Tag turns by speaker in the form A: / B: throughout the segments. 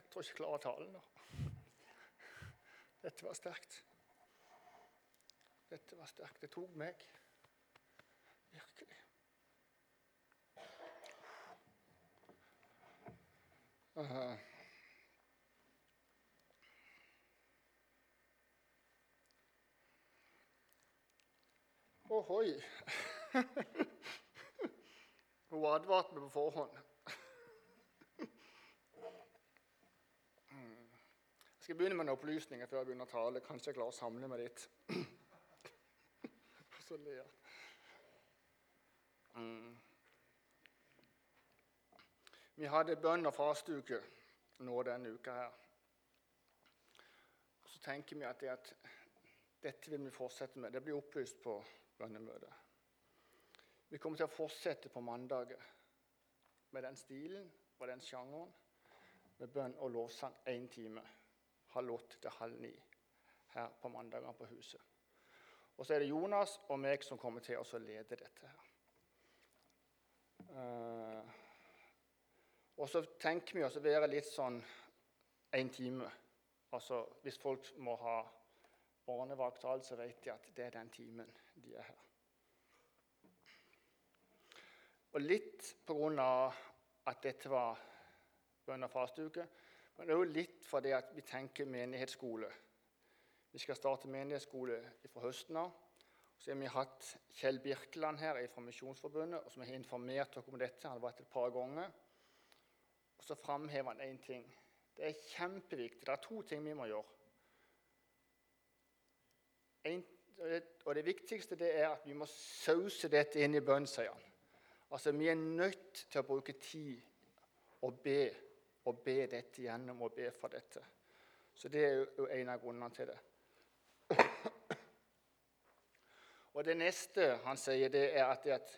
A: Jeg tror ikke jeg klarer talen nå. Dette var sterkt. Dette var sterkt. Det tok meg. Virkelig. Uh, Ohoi. Hun advarte meg på forhånd. Skal begynne med noen opplysninger før jeg begynner å tale. Kanskje jeg klarer å samle meg litt. Så ler. Mm. Vi hadde bønn og fasteuke nå denne uka her. Så tenker vi at, det at dette vil vi fortsette med. Det blir opplyst på bønnemøtet. Vi kommer til å fortsette på mandager med den stilen og den sjangeren. Med bønn og lovsang én time. Halv åtte til halv ni her på mandagene på huset. Og så er det Jonas og meg som kommer til å lede dette her. Uh, og så tenker vi å være litt sånn én time. Altså hvis folk må ha barnevakt, så vet de at det er den timen de er her. Og litt pga. at dette var bønn- og fasteuke, men det er jo litt fordi at vi tenker menighetsskole. Vi skal starte menighetsskole fra høsten av. Så har vi hatt Kjell Birkeland her fra Misjonsforbundet, som har informert dere om dette. Han har vært et par ganger. Og så framhever han én ting. Det er kjempeviktig. Det er to ting vi må gjøre. En, og det viktigste det er at vi må sause dette inn i bønn, sier han. Altså, Vi er nødt til å bruke tid og be og be dette gjennom og be for dette. Så det er jo en av grunnene til det. Og Det neste han sier, det er at, det at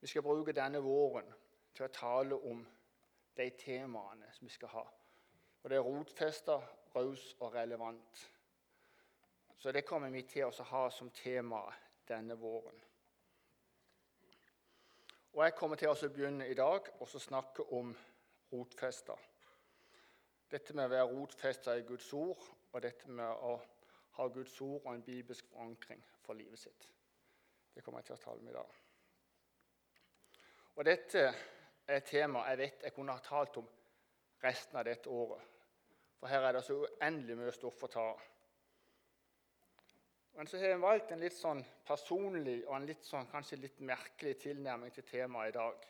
A: vi skal bruke denne våren til å tale om de temaene som vi skal ha. Og Det er rotfesta, raus og relevant. Så det kommer vi til å ha som tema denne våren. Og Jeg kommer til å begynne i dag og snakke om rotfesta. Dette med å være rotfesta i Guds ord, og dette med å ha Guds ord og en bibelsk forankring for livet sitt. Det kommer jeg til å tale om i dag. Og Dette er et tema jeg vet jeg kunne ha talt om resten av dette året. For her er det så uendelig mye stoff å ta av. Men så har jeg valgt en litt sånn personlig og en litt sånn, kanskje litt merkelig tilnærming til temaet i dag.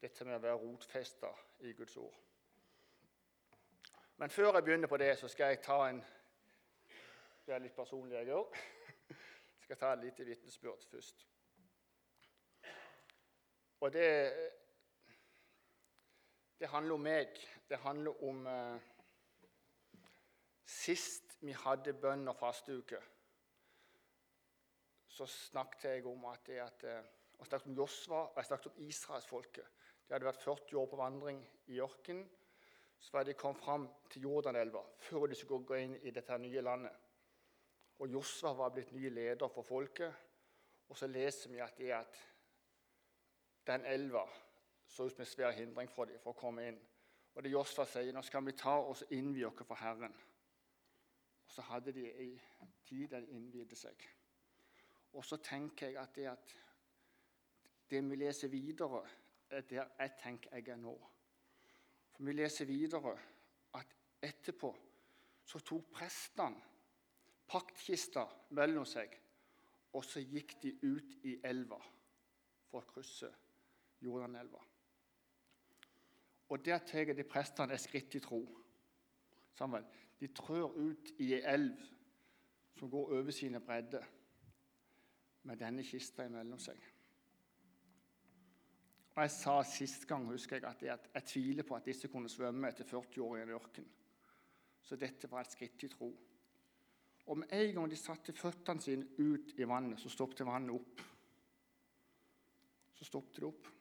A: Dette med å være rotfesta i Guds ord. Men før jeg begynner på det, så skal jeg ta en Det er litt personlig, jeg òg. Skal ta et lite vitnesbyrd først. Og det, det handler om meg. Det handler om eh, Sist vi hadde bønn og fasteuke så snakket jeg om at, det at jeg eh, snakket om Josva og jeg snakket om israelsfolket. De hadde vært 40 år på vandring i ørkenen. Så var de kom fram til Jordanelva før de skulle gå inn i dette nye landet. Og Josva var blitt ny leder for folket. Og så leser vi at, at den elva så ut som en svær hindring for dem for å komme inn. Og det Josva sier, nå skal vi ta oss innvie oss for Herren. Og så hadde de ei tid der de innvidde seg. Og så tenker jeg at det, at det vi leser videre, er der jeg tenker jeg er nå. For vi leser videre at etterpå så tok prestene paktkista mellom seg, og så gikk de ut i elva for å krysse Jordanelva. Og der tar de prestene et skritt i tro. Sammen. De trør ut i ei elv som går over sine bredder med denne kista imellom seg. Og Jeg sa sist gang husker jeg, at jeg, tviler på at disse kunne svømme etter 40 år i en ørken. Så dette var et skritt i tro. Og med en gang de satte føttene sine ut i vannet, så stoppet vannet opp. Så stoppet det opp.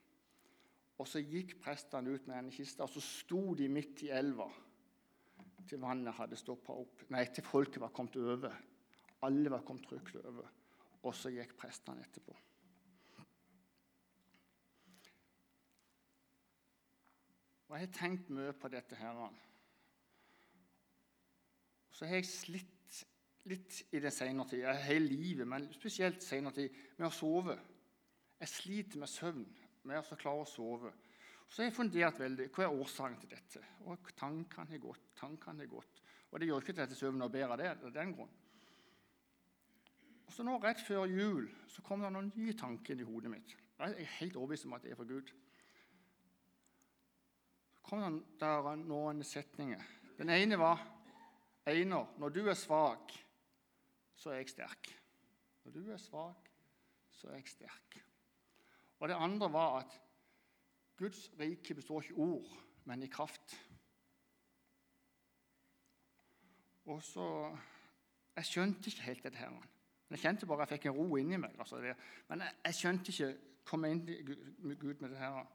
A: Og så gikk prestene ut med denne kista, og så sto de midt i elva til vannet hadde stoppa opp. Nei, til folket var kommet over. Alle var kommet trygt over og så gikk prestene etterpå. Og Jeg har tenkt mye på dette. her. Så har jeg slitt litt i det senere tid, hele livet, men spesielt senere tid, med å sove. Jeg sliter med søvn, med å klare å sove. Så har jeg fundert veldig hva er årsaken til dette. Og tankene har gått, tankene har gått. Og det gjør ikke dette søvnen noe bedre det, av den grunn. Og så nå Rett før jul så kom det noen nye tanker inn i hodet mitt. Jeg er helt overbevist om at det er fra Gud. Kom der noen setninger. Den ene var Einar, når du er svak, så er jeg sterk. Når du er svak, så er jeg sterk. Og det andre var at Guds rike består ikke i ord, men i kraft. Og så Jeg skjønte ikke helt dette. her. Jeg kjente bare jeg fikk en ro inni meg. Altså men jeg, jeg, skjønte ikke komme inn til Gud med det her.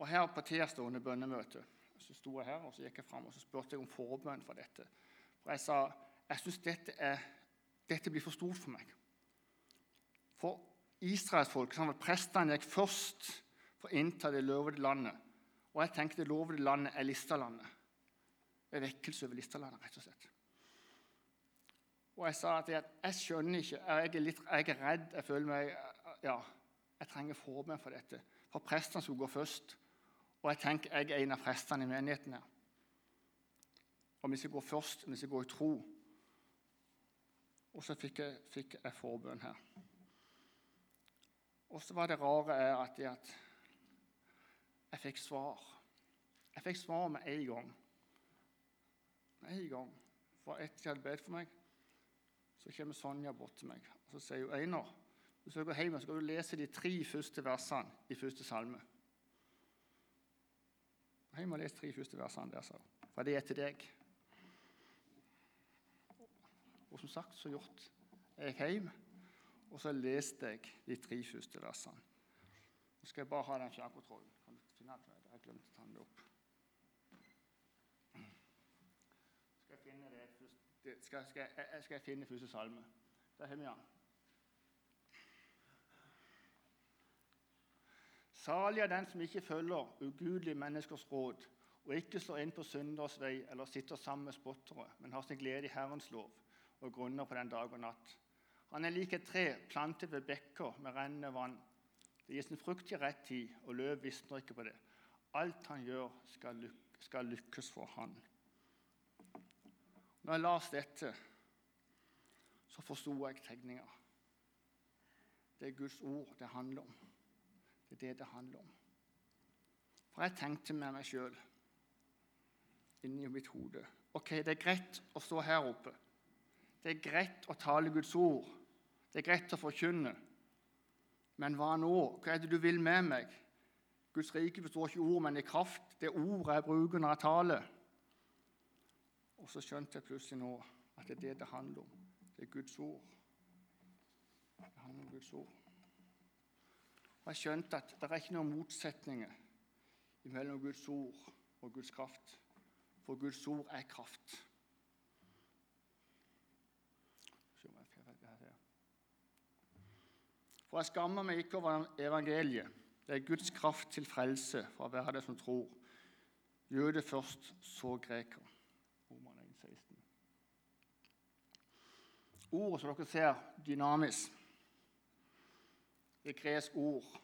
A: Og her på tirsdag under bønnemøtet så sto jeg her og så gikk jeg frem og så spurte jeg om forbønn for dette. For jeg sa jeg syns dette, dette blir for stort for meg. For israelsfolk sånn at Prestene gikk først for å innta det lovede landet. Og jeg tenkte det lovede landet er Listalandet. Det er vekkelse over Listalandet, rett og slett. Og jeg sa at jeg, jeg skjønner ikke, jeg er, litt, jeg er redd, jeg føler meg Ja, jeg trenger forbønn for dette. For prestene skulle gå først. Og jeg tenker jeg er en av prestene i menigheten her. Og vi skal gå først, vi skal gå i tro. Og så fikk jeg, fikk jeg forbønn her. Og så var det rare er at, at jeg fikk svar. Jeg fikk svar med en gang. Med en gang. For etter jeg hadde bedt for meg, så kommer Sonja bort til meg og så sier hun, Einar, du går hjem, så skal du lese de tre første versene i første salme. Hjem må lese tre første versene der, hun. For det er til deg. Og som sagt så gjort jeg gikk og så leste jeg de tre første versene. Nå skal jeg bare ha den fjernkontrollen. Kan du finne den? Jeg glemte å ta den opp. Skal jeg finne det skal, skal, jeg, skal jeg finne første salme. Der har vi den. Salig er den som ikke følger ugudelige menneskers råd, og ikke slår inn på synders vei eller sitter sammen med spottere, men har sin glede i Herrens lov og grunner på den dag og natt. Han er lik et tre plantet ved bekker med rennende vann. Det gir sin frukt i rett tid, og løv visner ikke på det. Alt han gjør, skal, lyk skal lykkes for han. Når jeg leste dette, så forsto jeg tegninga. Det er Guds ord det handler om. Det er det det handler om. For jeg tenkte med meg sjøl inni mitt hode Ok, det er greit å stå her oppe. Det er greit å tale Guds ord. Det er greit å forkynne. Men hva nå? Hva er det du vil med meg? Guds rike består ikke i ord, men i kraft. Det er ordet jeg bruker når jeg taler. Og så skjønte jeg plutselig nå at det er det det handler om. Det er Guds ord. Det handler om Guds ord. Og Jeg skjønte at det er ikke noen motsetninger mellom Guds ord og Guds kraft. For Guds ord er kraft. For jeg skammer meg ikke over evangeliet. Det er Guds kraft til frelse for hver av det som tror. Jøde først, så greker. Ordet som dere ser, dynamisk. Er gresk ord.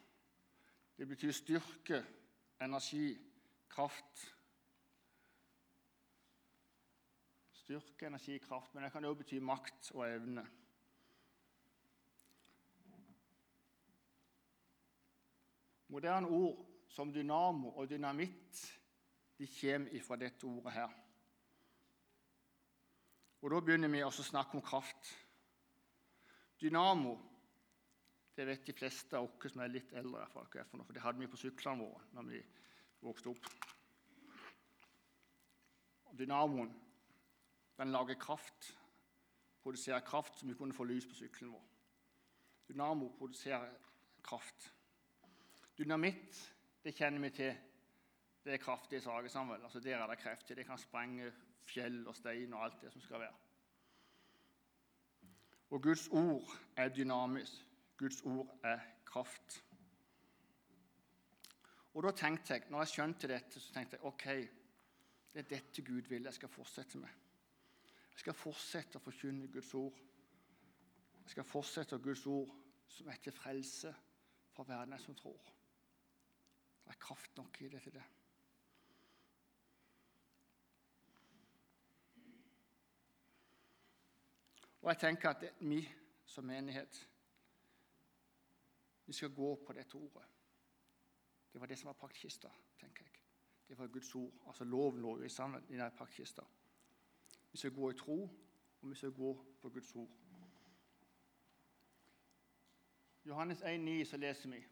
A: Det betyr styrke, energi, kraft. Styrke, energi, kraft, men det kan også bety makt og evne. Moderne ord som dynamo og dynamitt de kommer ifra dette ordet her. Og Da begynner vi å snakke om kraft. Dynamo det vet de fleste av oss som er litt eldre, for det hadde vi på syklene våre når vi vokste opp. Dynamoen den lager kraft, produserer kraft som vi kunne få lys på sykkelen vår. Dynamo produserer kraft. Dynamitt det kjenner vi til. Det er kraftige saker sammen. Altså Der er det krefter. Det kan sprenge fjell og stein og alt det som skal være. Og Guds ord er dynamisk. Guds ord er kraft. Og da tenkte jeg, når jeg skjønte dette, så tenkte jeg ok, Det er dette Gud vil jeg skal fortsette med. Jeg skal fortsette å forkynne Guds ord. Jeg skal fortsette Guds ord som er til frelse for verden jeg som tror. Det er kraft nok i det til det. Og jeg tenker at vi som menighet vi skal gå på dette ordet. Det var det som var paktkista, tenker jeg. Det var Guds ord. Altså Loven lå jo i sammen i den paktkista. Vi skal gå i tro, og vi skal gå på Guds ord. Johannes 1,9 så leser vi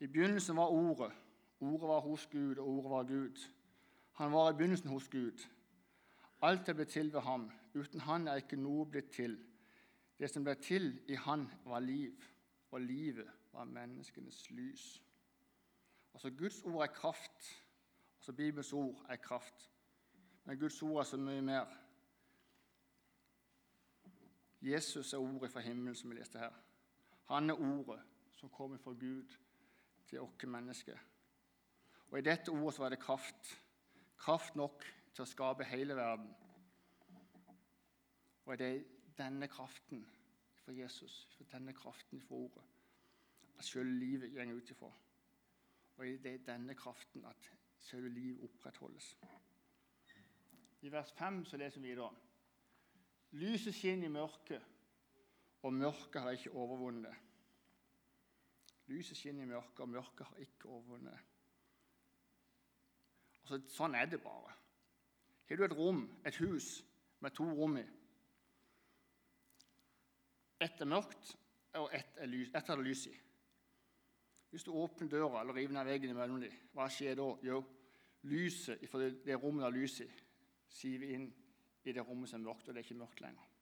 A: I begynnelsen var Ordet. Ordet var hos Gud, og Ordet var Gud. Han var i begynnelsen hos Gud. Alt er blitt til ved ham. Uten han er ikke noe blitt til. Det som ble til i han, var liv, og livet var menneskenes lys. Altså Guds ord er kraft. Altså Bibels ord er kraft. Men Guds ord er så mye mer. Jesus er ordet fra himmelen, som vi leste her. Han er ordet som kommer fra Gud til oss mennesker. Og I dette ordet så var det kraft. Kraft nok til å skape hele verden. Og det er denne kraften for Jesus, for denne kraften fra ordet, at selv livet går ut ifra. Og det er denne kraften at selv livet opprettholdes. I vers 5 så leser vi videre. Lyset skinner i mørket, og mørket har ikke overvunnet det. Lyset skinner i mørket, og mørket har ikke overvunnet det. Altså, sånn er det bare. Har du et rom, et hus, med to rom i Ett er mørkt, og ett er, er det lys i. Hvis du åpner døra eller river ned veggen imellom dem, hva skjer da? Jo, lyset fra det, det rommet det er lys i, siver inn i det rommet som er mørkt, og det er ikke mørkt lenger.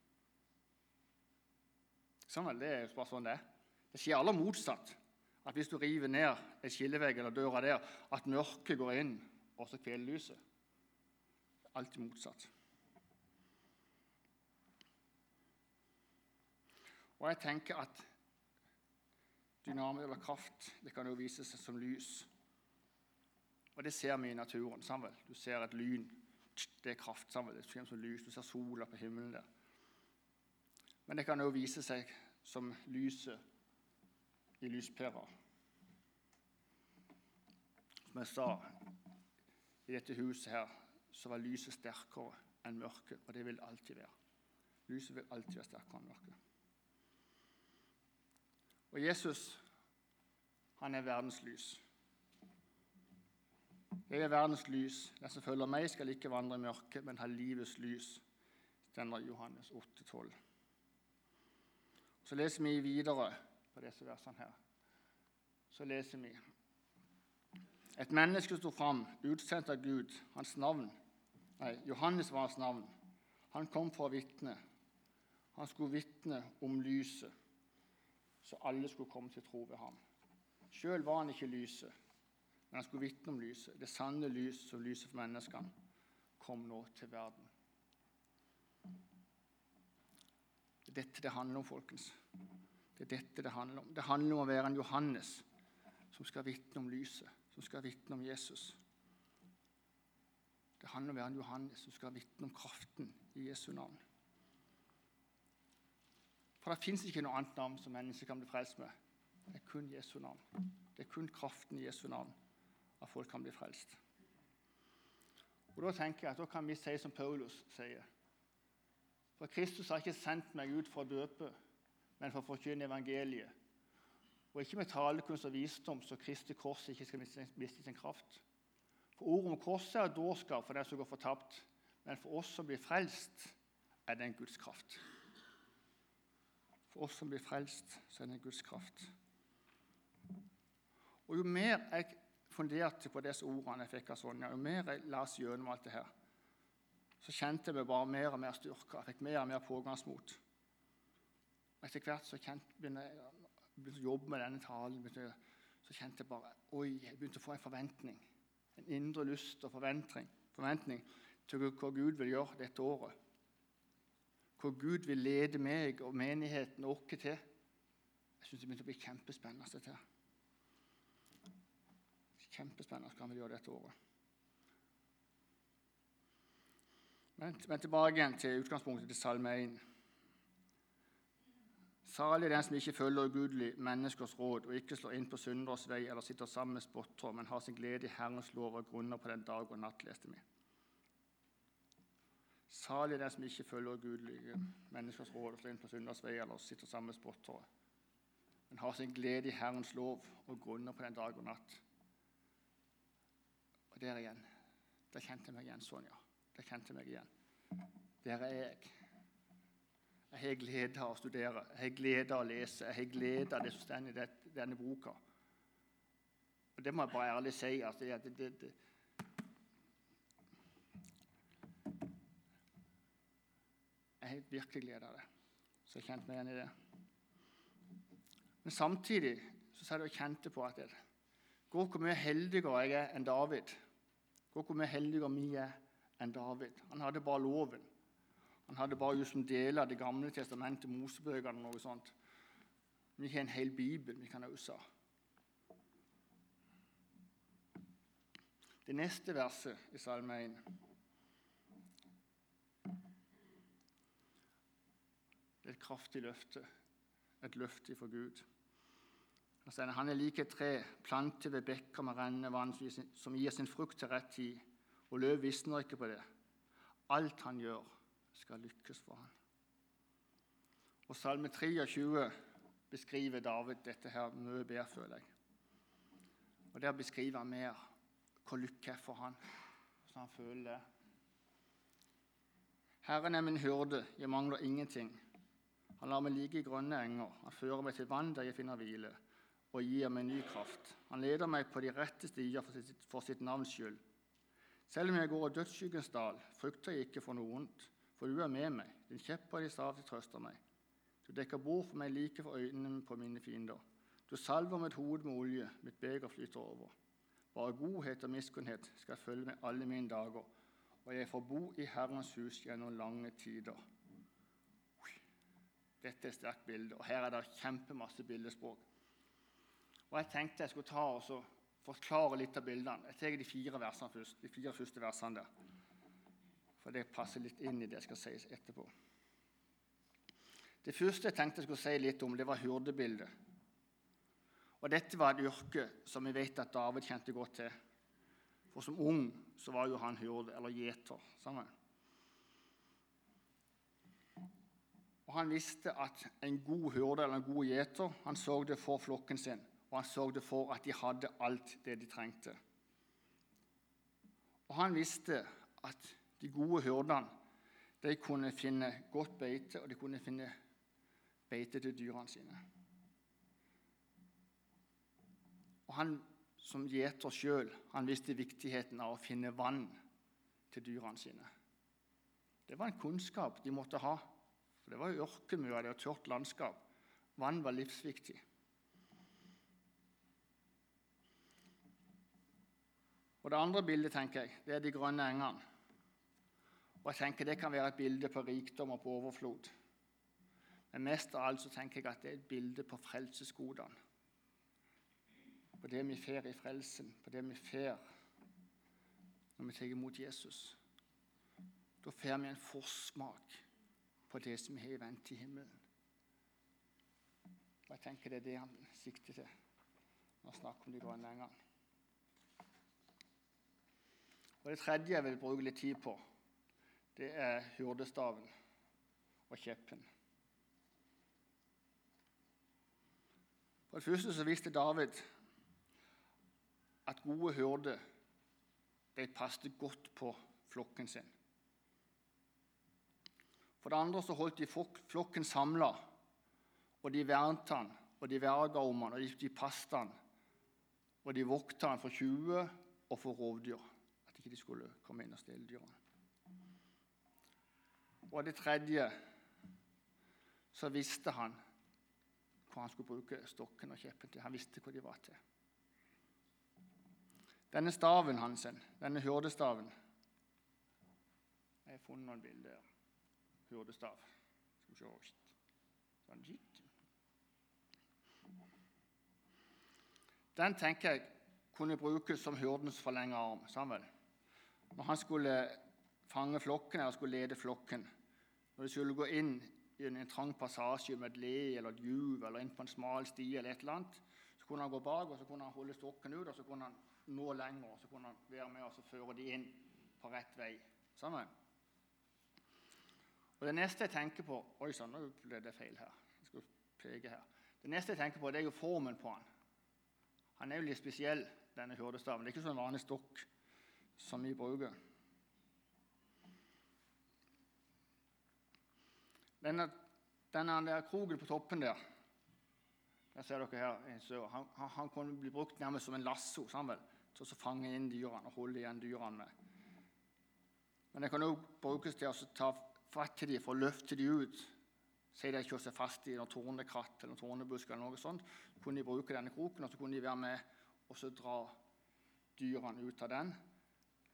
A: Sånn er det, er bare sånn det. Det skjer aller motsatt. At hvis du river ned en skillevegg eller døra der, at mørket går inn, og så kveler lyset. Alltid motsatt. Og jeg tenker at dynamo eller kraft det kan jo vise seg som lys. Og det ser vi i naturen. Sammen. Du ser et lyn. Det er kraft. Sammen. Det kommer som lys. Du ser sola på himmelen der. Men det kan jo vise seg som lyset i lyspæra. Som jeg sa, i dette huset her så var lyset sterkere enn mørket, og det vil alltid være. Lyset vil alltid være sterkere enn mørket. Og Jesus, han er verdens lys. Jeg er verdens lys. Den som følger meg, skal ikke vandre i mørket, men ha livets lys. Stender Johannes 8, 12. Så leser vi videre på disse versene her. Så leser vi et menneske sto fram, utsendt av Gud. Hans navn Nei, Johannes var hans navn. Han kom for å vitne. Han skulle vitne om lyset, så alle skulle komme til tro ved ham. Sjøl var han ikke lyset, men han skulle vitne om lyset. Det sanne lys som lyser for menneskene, kom nå til verden. Det er dette det handler om, folkens. Det er dette det handler om. Det handler om å være en Johannes som skal vitne om lyset som skal vitne om Jesus. Det handler om å være en Johannes som skal vitne om kraften i Jesu navn. For det fins ikke noe annet navn som mennesker kan bli frelst med. Det er kun Jesu navn. Det er kun kraften i Jesu navn at folk kan bli frelst. Og Da tenker jeg at da kan vi si som Paulus sier. For Kristus har ikke sendt meg ut for å døpe, men for å forkynne evangeliet og ikke med talekunst og visdom, så Kristi kors ikke skal miste sin kraft. For Ordet om korset er dårskap for den som går fortapt, men for oss som blir frelst, er det en Guds kraft. For oss som blir frelst, så er det Guds kraft. Og Jo mer jeg funderte på disse ordene jeg fikk av Sonja, jo mer jeg las gjennom alt det her, så kjente jeg meg bare mer og mer styrka. Fikk mer og mer pågangsmot. Etter hvert så begynte jeg begynte å jobbe med denne talen, begynte, så kjente jeg bare Oi, jeg begynte å få en forventning. En indre lyst og forventning, forventning til hva Gud vil gjøre dette året. Hvor Gud vil lede meg og menigheten og oss til. Jeg syns det begynte å bli kjempespennende. til. Kjempespennende hva han vil gjøre dette året. Men, men tilbake igjen til utgangspunktet til Salme 1. Salig den som ikke følger ugudelig menneskers råd og ikke slår inn på synders vei eller sitter sammen med spottere, men har sin glede i Herrens lov og grunner på den dag og natt, leste vi. Salig den som ikke følger gudelige menneskers råd og slår inn på synders vei eller sitter sammen med spottere, men har sin glede i Herrens lov og grunner på den dag og natt. Og der igjen. Der kjente jeg meg igjen, Sonja. Der kjente jeg meg igjen. Der er jeg. Jeg har glede av å studere, jeg har glede av å lese, jeg har glede av det som står i denne boka. Og Det må jeg bare ærlig si. at det, det, det, Jeg virkelig glede av det. Så jeg kjente meg igjen i det. Men samtidig så sa jeg og kjente på at det, Gå hvor mye heldigere jeg er enn David. Gå hvor mye heldigere vi er enn David. Han hadde bare loven. Han hadde bare just en del av Det gamle testamentet, Mosebøkene og noe sånt. Vi har en hel bibel vi kan ha. Det neste verset i Salme 1 Det er et kraftig løfte, et løfte fra Gud. Han er lik et tre plantet ved bekker med rennende vann, som gir sin frukt til rett tid, og løv visner ikke på det. Alt han gjør, skal lykkes for ham. Og Salme 23 beskriver David dette her mye bedre, føler jeg. Og Der beskriver han mer hvor lykke er for han, så han føler det. Herren er min hyrde, jeg mangler ingenting. Han lar meg ligge i grønne enger, han fører meg til vann der jeg finner hvile, og gir meg ny kraft. Han leder meg på de rette stier for sitt, for sitt navns skyld. Selv om jeg går i dødsskyggens dal, frykter jeg ikke for noe ondt for du er med meg. Din kjepp og din stav trøster meg. Du dekker bord for meg like for øynene på mine fiender. Du salver mitt hode med olje, mitt beger flyter over. Bare godhet og miskunnhet skal følge meg alle mine dager, og jeg får bo i Herrens hus gjennom lange tider. Dette er et sterkt bilde, og her er det kjempemasse bildespråk. Og Jeg tenkte jeg skulle ta og forklare litt av bildene. Jeg tar de fire versene først, de fire første versene der. For det passer litt inn i det jeg skal si etterpå. Det første jeg tenkte jeg skulle si litt om, det var hurdebildet. Og Dette var et yrke som vi vet at David kjente godt til. For som ung så var jo han hyrde, eller gjeter. sammen. Og Han visste at en god hyrde eller en god gjeter han sørget for flokken sin, og han sørget for at de hadde alt det de trengte. Og han visste at de gode hyrdene de kunne finne godt beite, og de kunne finne beite til dyrene sine. Og Han som gjeter sjøl visste viktigheten av å finne vann til dyrene sine. Det var en kunnskap de måtte ha. For Det var jo ørkenmur, det var tørt landskap. Vann var livsviktig. Og Det andre bildet tenker jeg, det er de grønne engene. Og jeg tenker Det kan være et bilde på rikdom og på overflod. Men mest av alt så tenker jeg at det er et bilde på frelsesgodene. På det vi får i frelsen, på det vi får når vi tar imot Jesus. Da får vi en forsmak på det som har i vente i himmelen. Og Jeg tenker det er det han sikter til når han snakker om de grønne engene. Og Det tredje jeg vil bruke litt tid på, det er hyrdestaven og kjeppen. For det første så visste David at gode hyrder de passet godt på flokken sin. For det andre så holdt de flokken samla, og de vernet han, og de verga om han, og de, de passet han, og de vokta han for tjuver og for rovdyr, at ikke de skulle komme inn og stjele dyrene. Og det tredje så visste han hva han skulle bruke stokken og kjeppen til. Han visste hvor de var til. Denne staven hans, denne hyrdestaven Jeg har funnet noen bilder. Gitt. Den tenker jeg kunne brukes som hyrdens forlengede arm. Sammen. Når han skulle fange flokken eller skulle lede flokken. Når de skulle gå inn i en trang passasje med et le eller et juv eller inn på en smal sti, eller et eller annet, så kunne han gå bak og så kunne han holde stokken ut, og så kunne han nå lenger og så kunne han være med og føre de inn på rett vei. Sammen. Og Det neste jeg tenker på Oi sann, nå ble det feil her. Jeg skal peke her. Det neste jeg tenker på, det er jo formen på han. Han er jo litt spesiell, denne hyrdestaven. Det er ikke sånn vanlig stokk som vi bruker. Denne, denne der kroken på toppen der der ser dere her, han, han, han kunne bli brukt nærmest som en lasso sammen, til å fange inn dyrene og holde igjen dyrene med. Men det kan også brukes til å ta i dem for å løfte dem ut. Si de ikke seg fast i noen tornekratt eller noen tornebusk, eller noe sånt, så kunne de bruke denne kroken og så kunne de være med og så dra dyrene ut av den.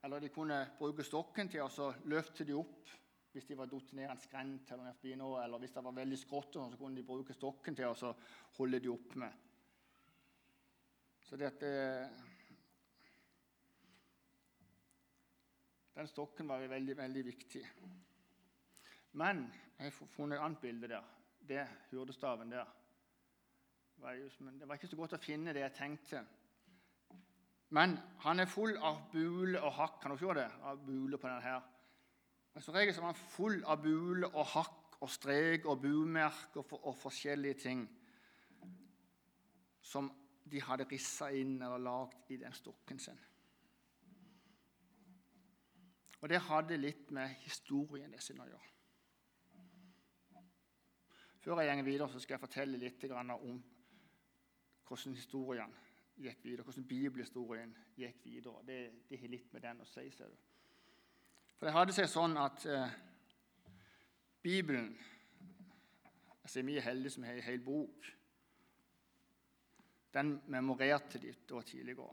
A: Eller de kunne bruke stokken til å løfte dem opp hvis de var datt ned en skrent eller, noe, eller hvis det var veldig skrått, så kunne de bruke stokken til å holde de opp med. Så dette Den stokken var veldig, veldig viktig. Men jeg har funnet et annet bilde der. Det hurdestaven der. Det var ikke så godt å finne det jeg tenkte. Men han er full av bule og hakk. Kan du se det? Av bule på denne her. Men som regel er han full av bule og hakk og strek og bumerk og, og, forskjellige ting som de hadde rissa inn eller lagd i den stokken sin. Og det hadde litt med historien sin å gjøre. Før jeg går videre, så skal jeg fortelle litt om hvordan historien gikk videre, hvordan bibelhistorien gikk videre. Det, det har litt med den å si. ser du. For det hadde seg sånn at eh, Bibelen altså Vi er heldige som har en hel bok. Den memorerte de da tidligere.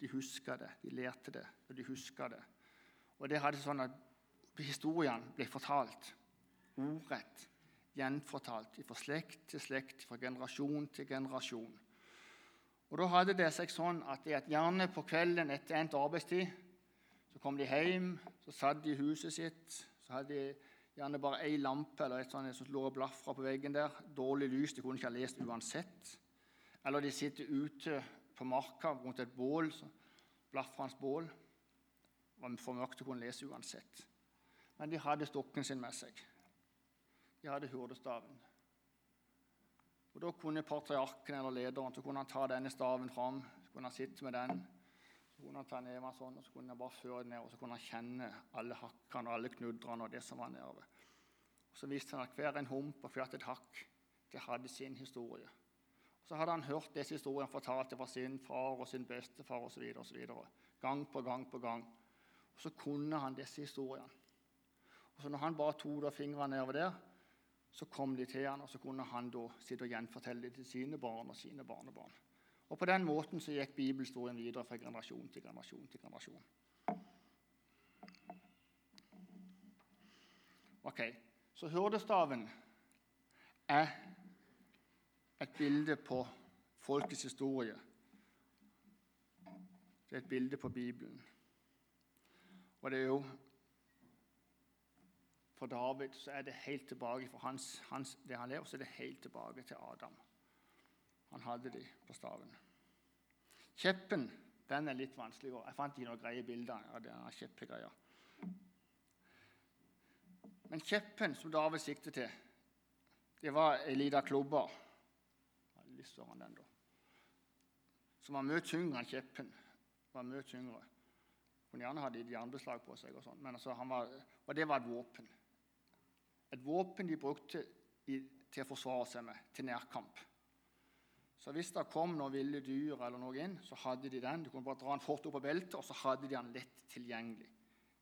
A: De huska det, de lærte det, og de huska det. Og det hadde sånn at historien ble fortalt ordrett, gjenfortalt fra slekt til slekt, fra generasjon til generasjon. Og Da hadde det seg sånn at, gjerne på kvelden etter endt arbeidstid så kom de hjem, så satt de i huset sitt. Så hadde de gjerne bare ei lampe eller et sånt som lå og blafra på veggen der. Dårlig lys, de kunne ikke ha lest uansett. Eller de sitter ute på marka rundt et bål, blafrende bål. Det var for mørkt å kunne lese uansett. Men de hadde stokken sin med seg. De hadde hurdestaven. Og Da kunne patriarken eller lederen så kunne han ta denne staven fram, så kunne han sitte med den så kunne han ta neven sånn, og så kunne han bare føre den ned, og så kunne han kjenne alle hakkene og alle knudrene og det som var nedover. Og Så viste han at hver en hump og hvert et hakk det hadde sin historie. Og Så hadde han hørt disse historiene fortalt fra sin far og sin bestefar osv. Gang på gang på gang. Og så kunne han disse historiene. Og så når han bare tok fingrene nedover der, så kom de til han, og så kunne han da sitte og gjenfortelle det til sine barn og sine barnebarn. Og På den måten så gikk bibelhistorien videre fra generasjon til generasjon til generasjon. Ok, Så hyrdestaven er et bilde på folkets historie. Det er et bilde på Bibelen. Og det er jo For David så er det helt tilbake for hans, hans, det han lever, så er det helt tilbake til Adam. Han hadde de på staven. Kjeppen den er litt vanskeligere. Jeg fant ikke noen greie bilder av denne kjeppegreia. Men kjeppen som David siktet til, det var ei lita klubbe. Som var mye tyngre enn kjeppen. Var mye tyngre. Kunne gjerne hatt jernbeslag på seg, og sånt, men altså, var, og det var et våpen. Et våpen de brukte i, til å forsvare seg med, til nærkamp. Så hvis det kom noen ville dyr eller noe inn, så hadde de den. Du kunne bare dra den fort opp av beltet, og så hadde de den lett tilgjengelig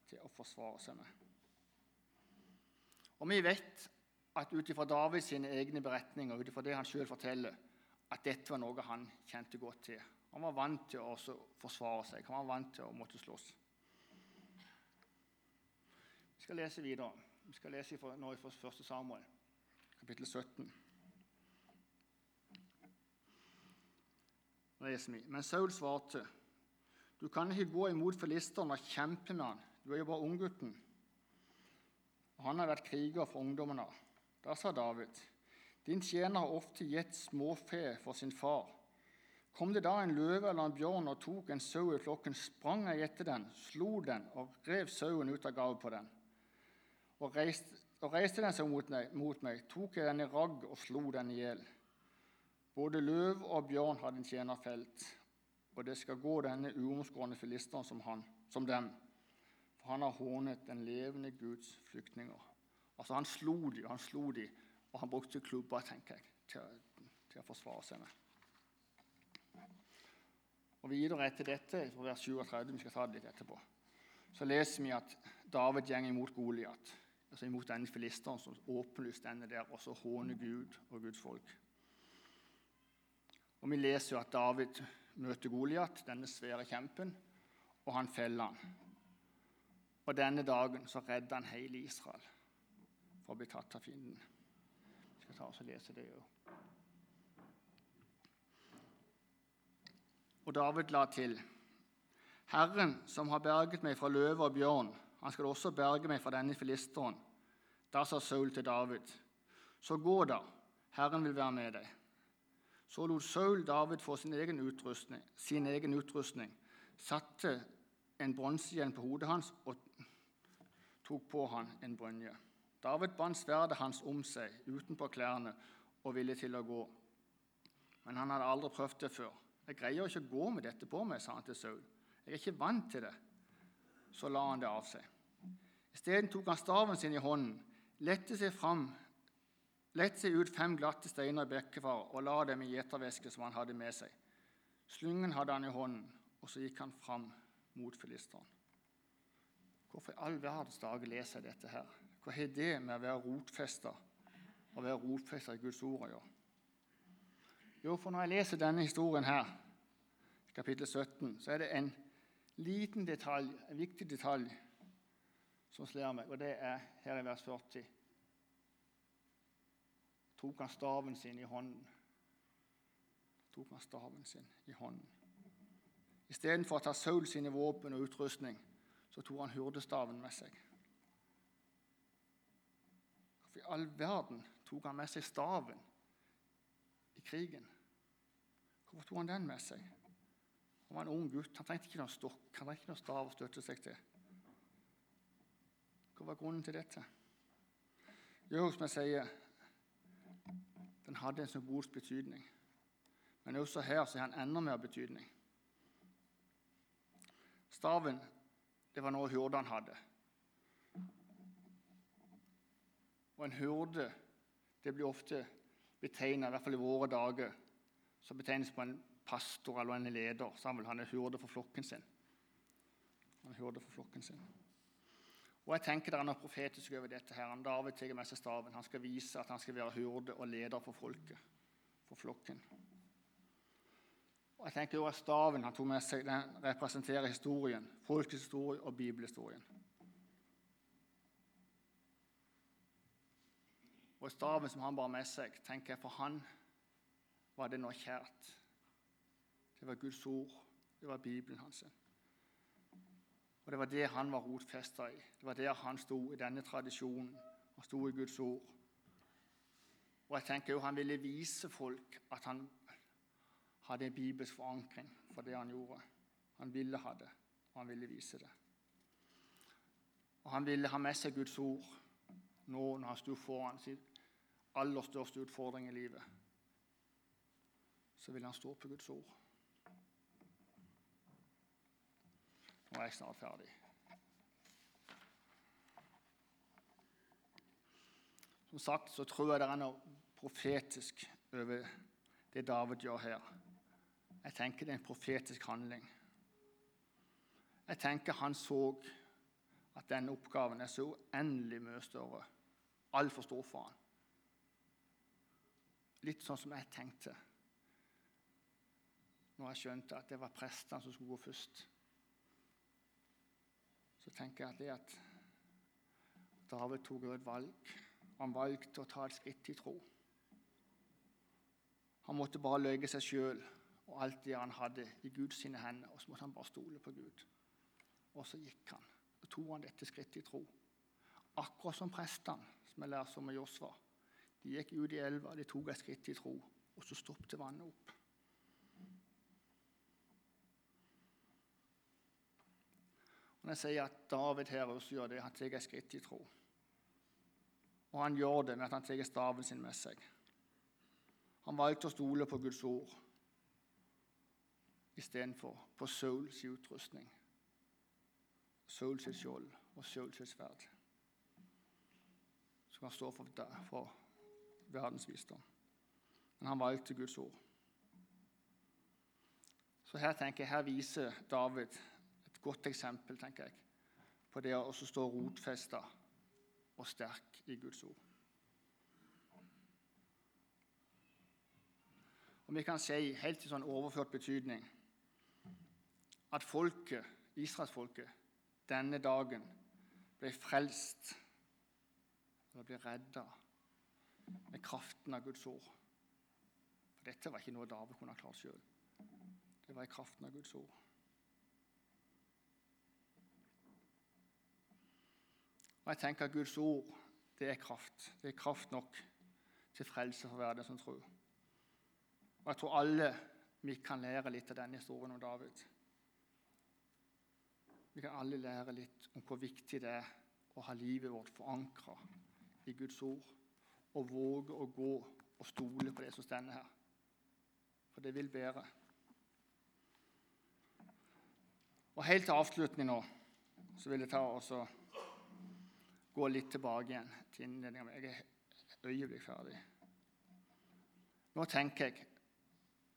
A: til å forsvare seg med. Og vi vet at ut ifra Davids egne beretninger, ut det han sjøl forteller, at dette var noe han kjente godt til. Han var vant til å forsvare seg. Han var vant til å måtte slåss. Vi skal lese videre. Vi skal lese nå fra 1. Samuel, kapittel 17. leser vi. Men Saul svarte, 'Du kan ikke gå imot filisteren og kjempe med han. Du er jo bare unggutten.' han har vært kriger for ungdommen av. Da sa David, din tjener har ofte gitt småfe for sin far. Kom det da en løve eller en bjørn og tok en sau i flokken, sprang jeg etter den, slo den og rev sauen ut av gavet på den. Og reiste, og reiste den seg mot mot meg, tok jeg den i ragg og slo den i hjel. Både løv og bjørn hadde en tjener felt, og det skal gå denne uomskårne filisteren som, som dem, for han har hånet den levende Guds flyktninger. Altså Han slo de, han slo de, og han brukte klubber tenker jeg, til, til å forsvare seg med. Og Videre etter dette, fra vers 37, vi skal ta det litt etterpå, så leser vi at David går imot Goliat, altså imot denne filisteren som åpenlyst denne der, og så håner Gud og Guds folk. Og Vi leser jo at David møter Goliat, denne svære kjempen, og han feller han. Og denne dagen så redder han hele Israel for å bli tatt av fienden. Vi skal ta oss og lese det òg. Og David la til.: Herren, som har berget meg fra løve og bjørn, han skal også berge meg fra denne filisteren. Da sa Saul til David.: Så gå da, Herren vil være med deg. Så lot Saul David få sin egen utrustning, sin egen utrustning satte en bronsehjelm på hodet hans og tok på han en brynje. David bandt sverdet hans om seg utenpå klærne og ville til å gå. Men han hadde aldri prøvd det før. Jeg greier ikke å gå med dette på meg, sa han til Saul. Jeg er ikke vant til det. Så la han det av seg. Isteden tok han staven sin i hånden, lette seg fram, lette seg ut fem glatte steiner i bekkefar og la dem i gjeterveske som han hadde med seg. Slyngen hadde han i hånden, og så gikk han fram mot filisteren. Hvorfor i all verdens dager leser jeg dette her? Hva har det med å være rotfesta og være rotfesta i Guds ord å gjøre? Jo, for når jeg leser denne historien her, kapittel 17, så er det en liten detalj, en viktig detalj, som slår meg, og det er her i vers 40. Tok han staven sin i hånden. Tok han staven sin i hånden. Istedenfor å ta Saul sine våpen og utrustning, så tok han hurdestaven med seg. Hvorfor i all verden tok han med seg staven i krigen? Hvorfor tok han den med seg? Han var en ung gutt. Han trengte ikke noen stokk, han trengte ikke noen stav å støtte seg til. Hva var grunnen til dette? Jo, som jeg sier, den hadde en symbolsk betydning. Men også her så har den enda mer betydning. Staven det var noe hyrdene hadde. Og en hyrde det blir ofte betegnet, i hvert fall i våre dager, som betegnes på en pastor eller en leder. Samuel, han er hyrde for flokken sin. Han er hyrde for flokken sin. Og jeg tenker Det er noe profetisk over dette. her. Han David tar med seg staven. Han skal vise at han skal være hurde og leder for folket, for flokken. Og jeg tenker også at Staven han tok med seg, den representerer historien, folkets historie og bibelhistorien. Og staven som han bar med seg, tenker jeg for han var det noe kjært. Det var Guds ord, det var Bibelen hans. Og Det var det han var rotfesta i. Det var der han sto i denne tradisjonen. Han sto i Guds ord. Og jeg tenker jo Han ville vise folk at han hadde en bibelsk forankring for det han gjorde. Han ville ha det, og han ville vise det. Og Han ville ha med seg Guds ord nå når han sto foran sin aller største utfordring i livet så ville han stå på Guds ord. Nå er jeg snart ferdig. Som sagt så tror jeg det er noe profetisk over det David gjør her. Jeg tenker det er en profetisk handling. Jeg tenker han så at denne oppgaven er så uendelig mye større. Altfor stor for han. Litt sånn som jeg tenkte når jeg skjønte at det var prestene som skulle gå først. Så tenker jeg at det at David tok et valg. Han valgte å ta et skritt i tro. Han måtte bare løye seg sjøl og alt det han hadde, i Guds hender. Og så måtte han bare stole på Gud. Og så gikk han. og tok han dette skrittet i tro. akkurat som prestene, som jeg lærte om med Josva. De gikk ut i elva, de tok et skritt i tro, og så stoppet vannet opp. Når jeg sier at David her også gjør det, han tar et skritt i tro. Og han gjør det med at han tar staven sin med seg. Han valgte å stole på Guds ord istedenfor på Sauls utrustning. Sauls skjold og Sauls sverd. Som kan stå for, for verdens visdom. Men han valgte Guds ord. Så her tenker jeg, her viser David godt eksempel tenker jeg, på det å stå rotfesta og sterk i Guds ord. Og Vi kan si helt i sånn overført betydning at folket, israelsfolket denne dagen ble frelst eller ble redda med kraften av Guds ord. For dette var ikke noe David kunne ha klart sjøl. Det var i kraften av Guds ord. Og jeg tenker at Guds ord det er kraft. Det er kraft nok til frelse for hver som tror. Og jeg tror alle vi kan lære litt av denne historien om David. Vi kan alle lære litt om hvor viktig det er å ha livet vårt forankra i Guds ord og våge å gå og stole på det som står her. For det vil bedre. Og Helt til avslutning nå så vil jeg ta og gå litt tilbake igjen til innledninga. Jeg er øyeblikk ferdig. Nå tenker jeg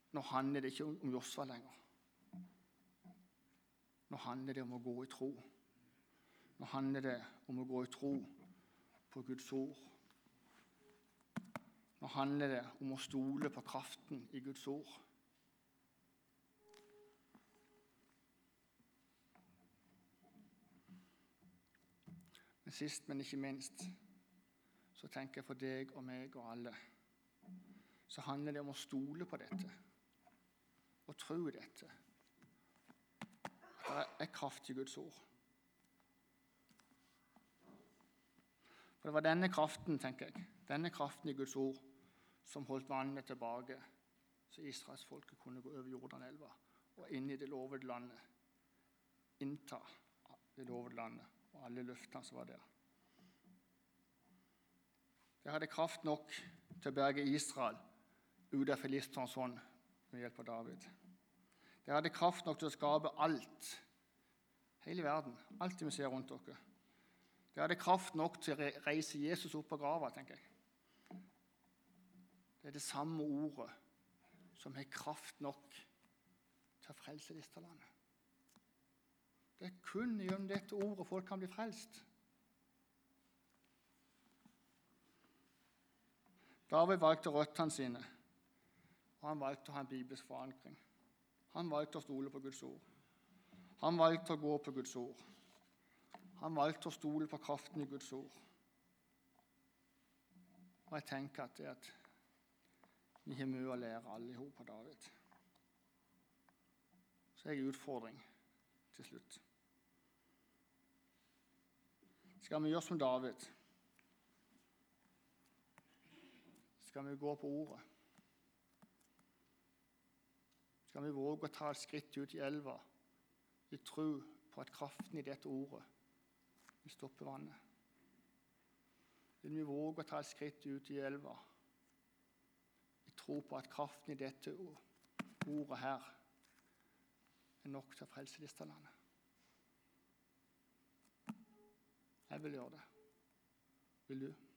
A: Nå handler det ikke om Josva lenger. Nå handler det om å gå i tro. Nå handler det om å gå i tro på Guds ord. Nå handler det om å stole på kraften i Guds ord. Men sist, men ikke minst, så tenker jeg for deg og meg og alle så handler det om å stole på dette og tro dette. Det er kraft i Guds ord. For Det var denne kraften tenker jeg, denne kraften i Guds ord som holdt vannet tilbake, så israelsfolket kunne gå over Jordanelva og inn i det lovede landet. Innta det lovede landet og alle løftene som var der. Det hadde kraft nok til å berge Israel ut av filisterens hånd med hjelp av David. Det hadde kraft nok til å skape alt, hele verden, alt vi ser rundt dere. Det hadde kraft nok til å reise Jesus opp av grava, tenker jeg. Det er det samme ordet som har kraft nok til å frelse dette landet. Det er kun gjennom dette ordet folk kan bli frelst. David valgte røttene sine, og han valgte å ha en bibelsk forankring. Han valgte å stole på Guds ord. Han valgte å gå på Guds ord. Han valgte å stole på kraften i Guds ord. Og jeg tenker at det at vi har mye å lære alle i hop av David. Så jeg er utfordring til slutt. Skal vi gjøre som David? Skal vi gå på ordet? skal vi våge å ta et skritt ut i elva i tro på at kraften i dette ordet vil stoppe vannet. Vil vi våge å ta et skritt ut i elva i tro på at kraften i dette ordet her er nok til å frelse disse landet? Jeg vil gjøre det. Vil du?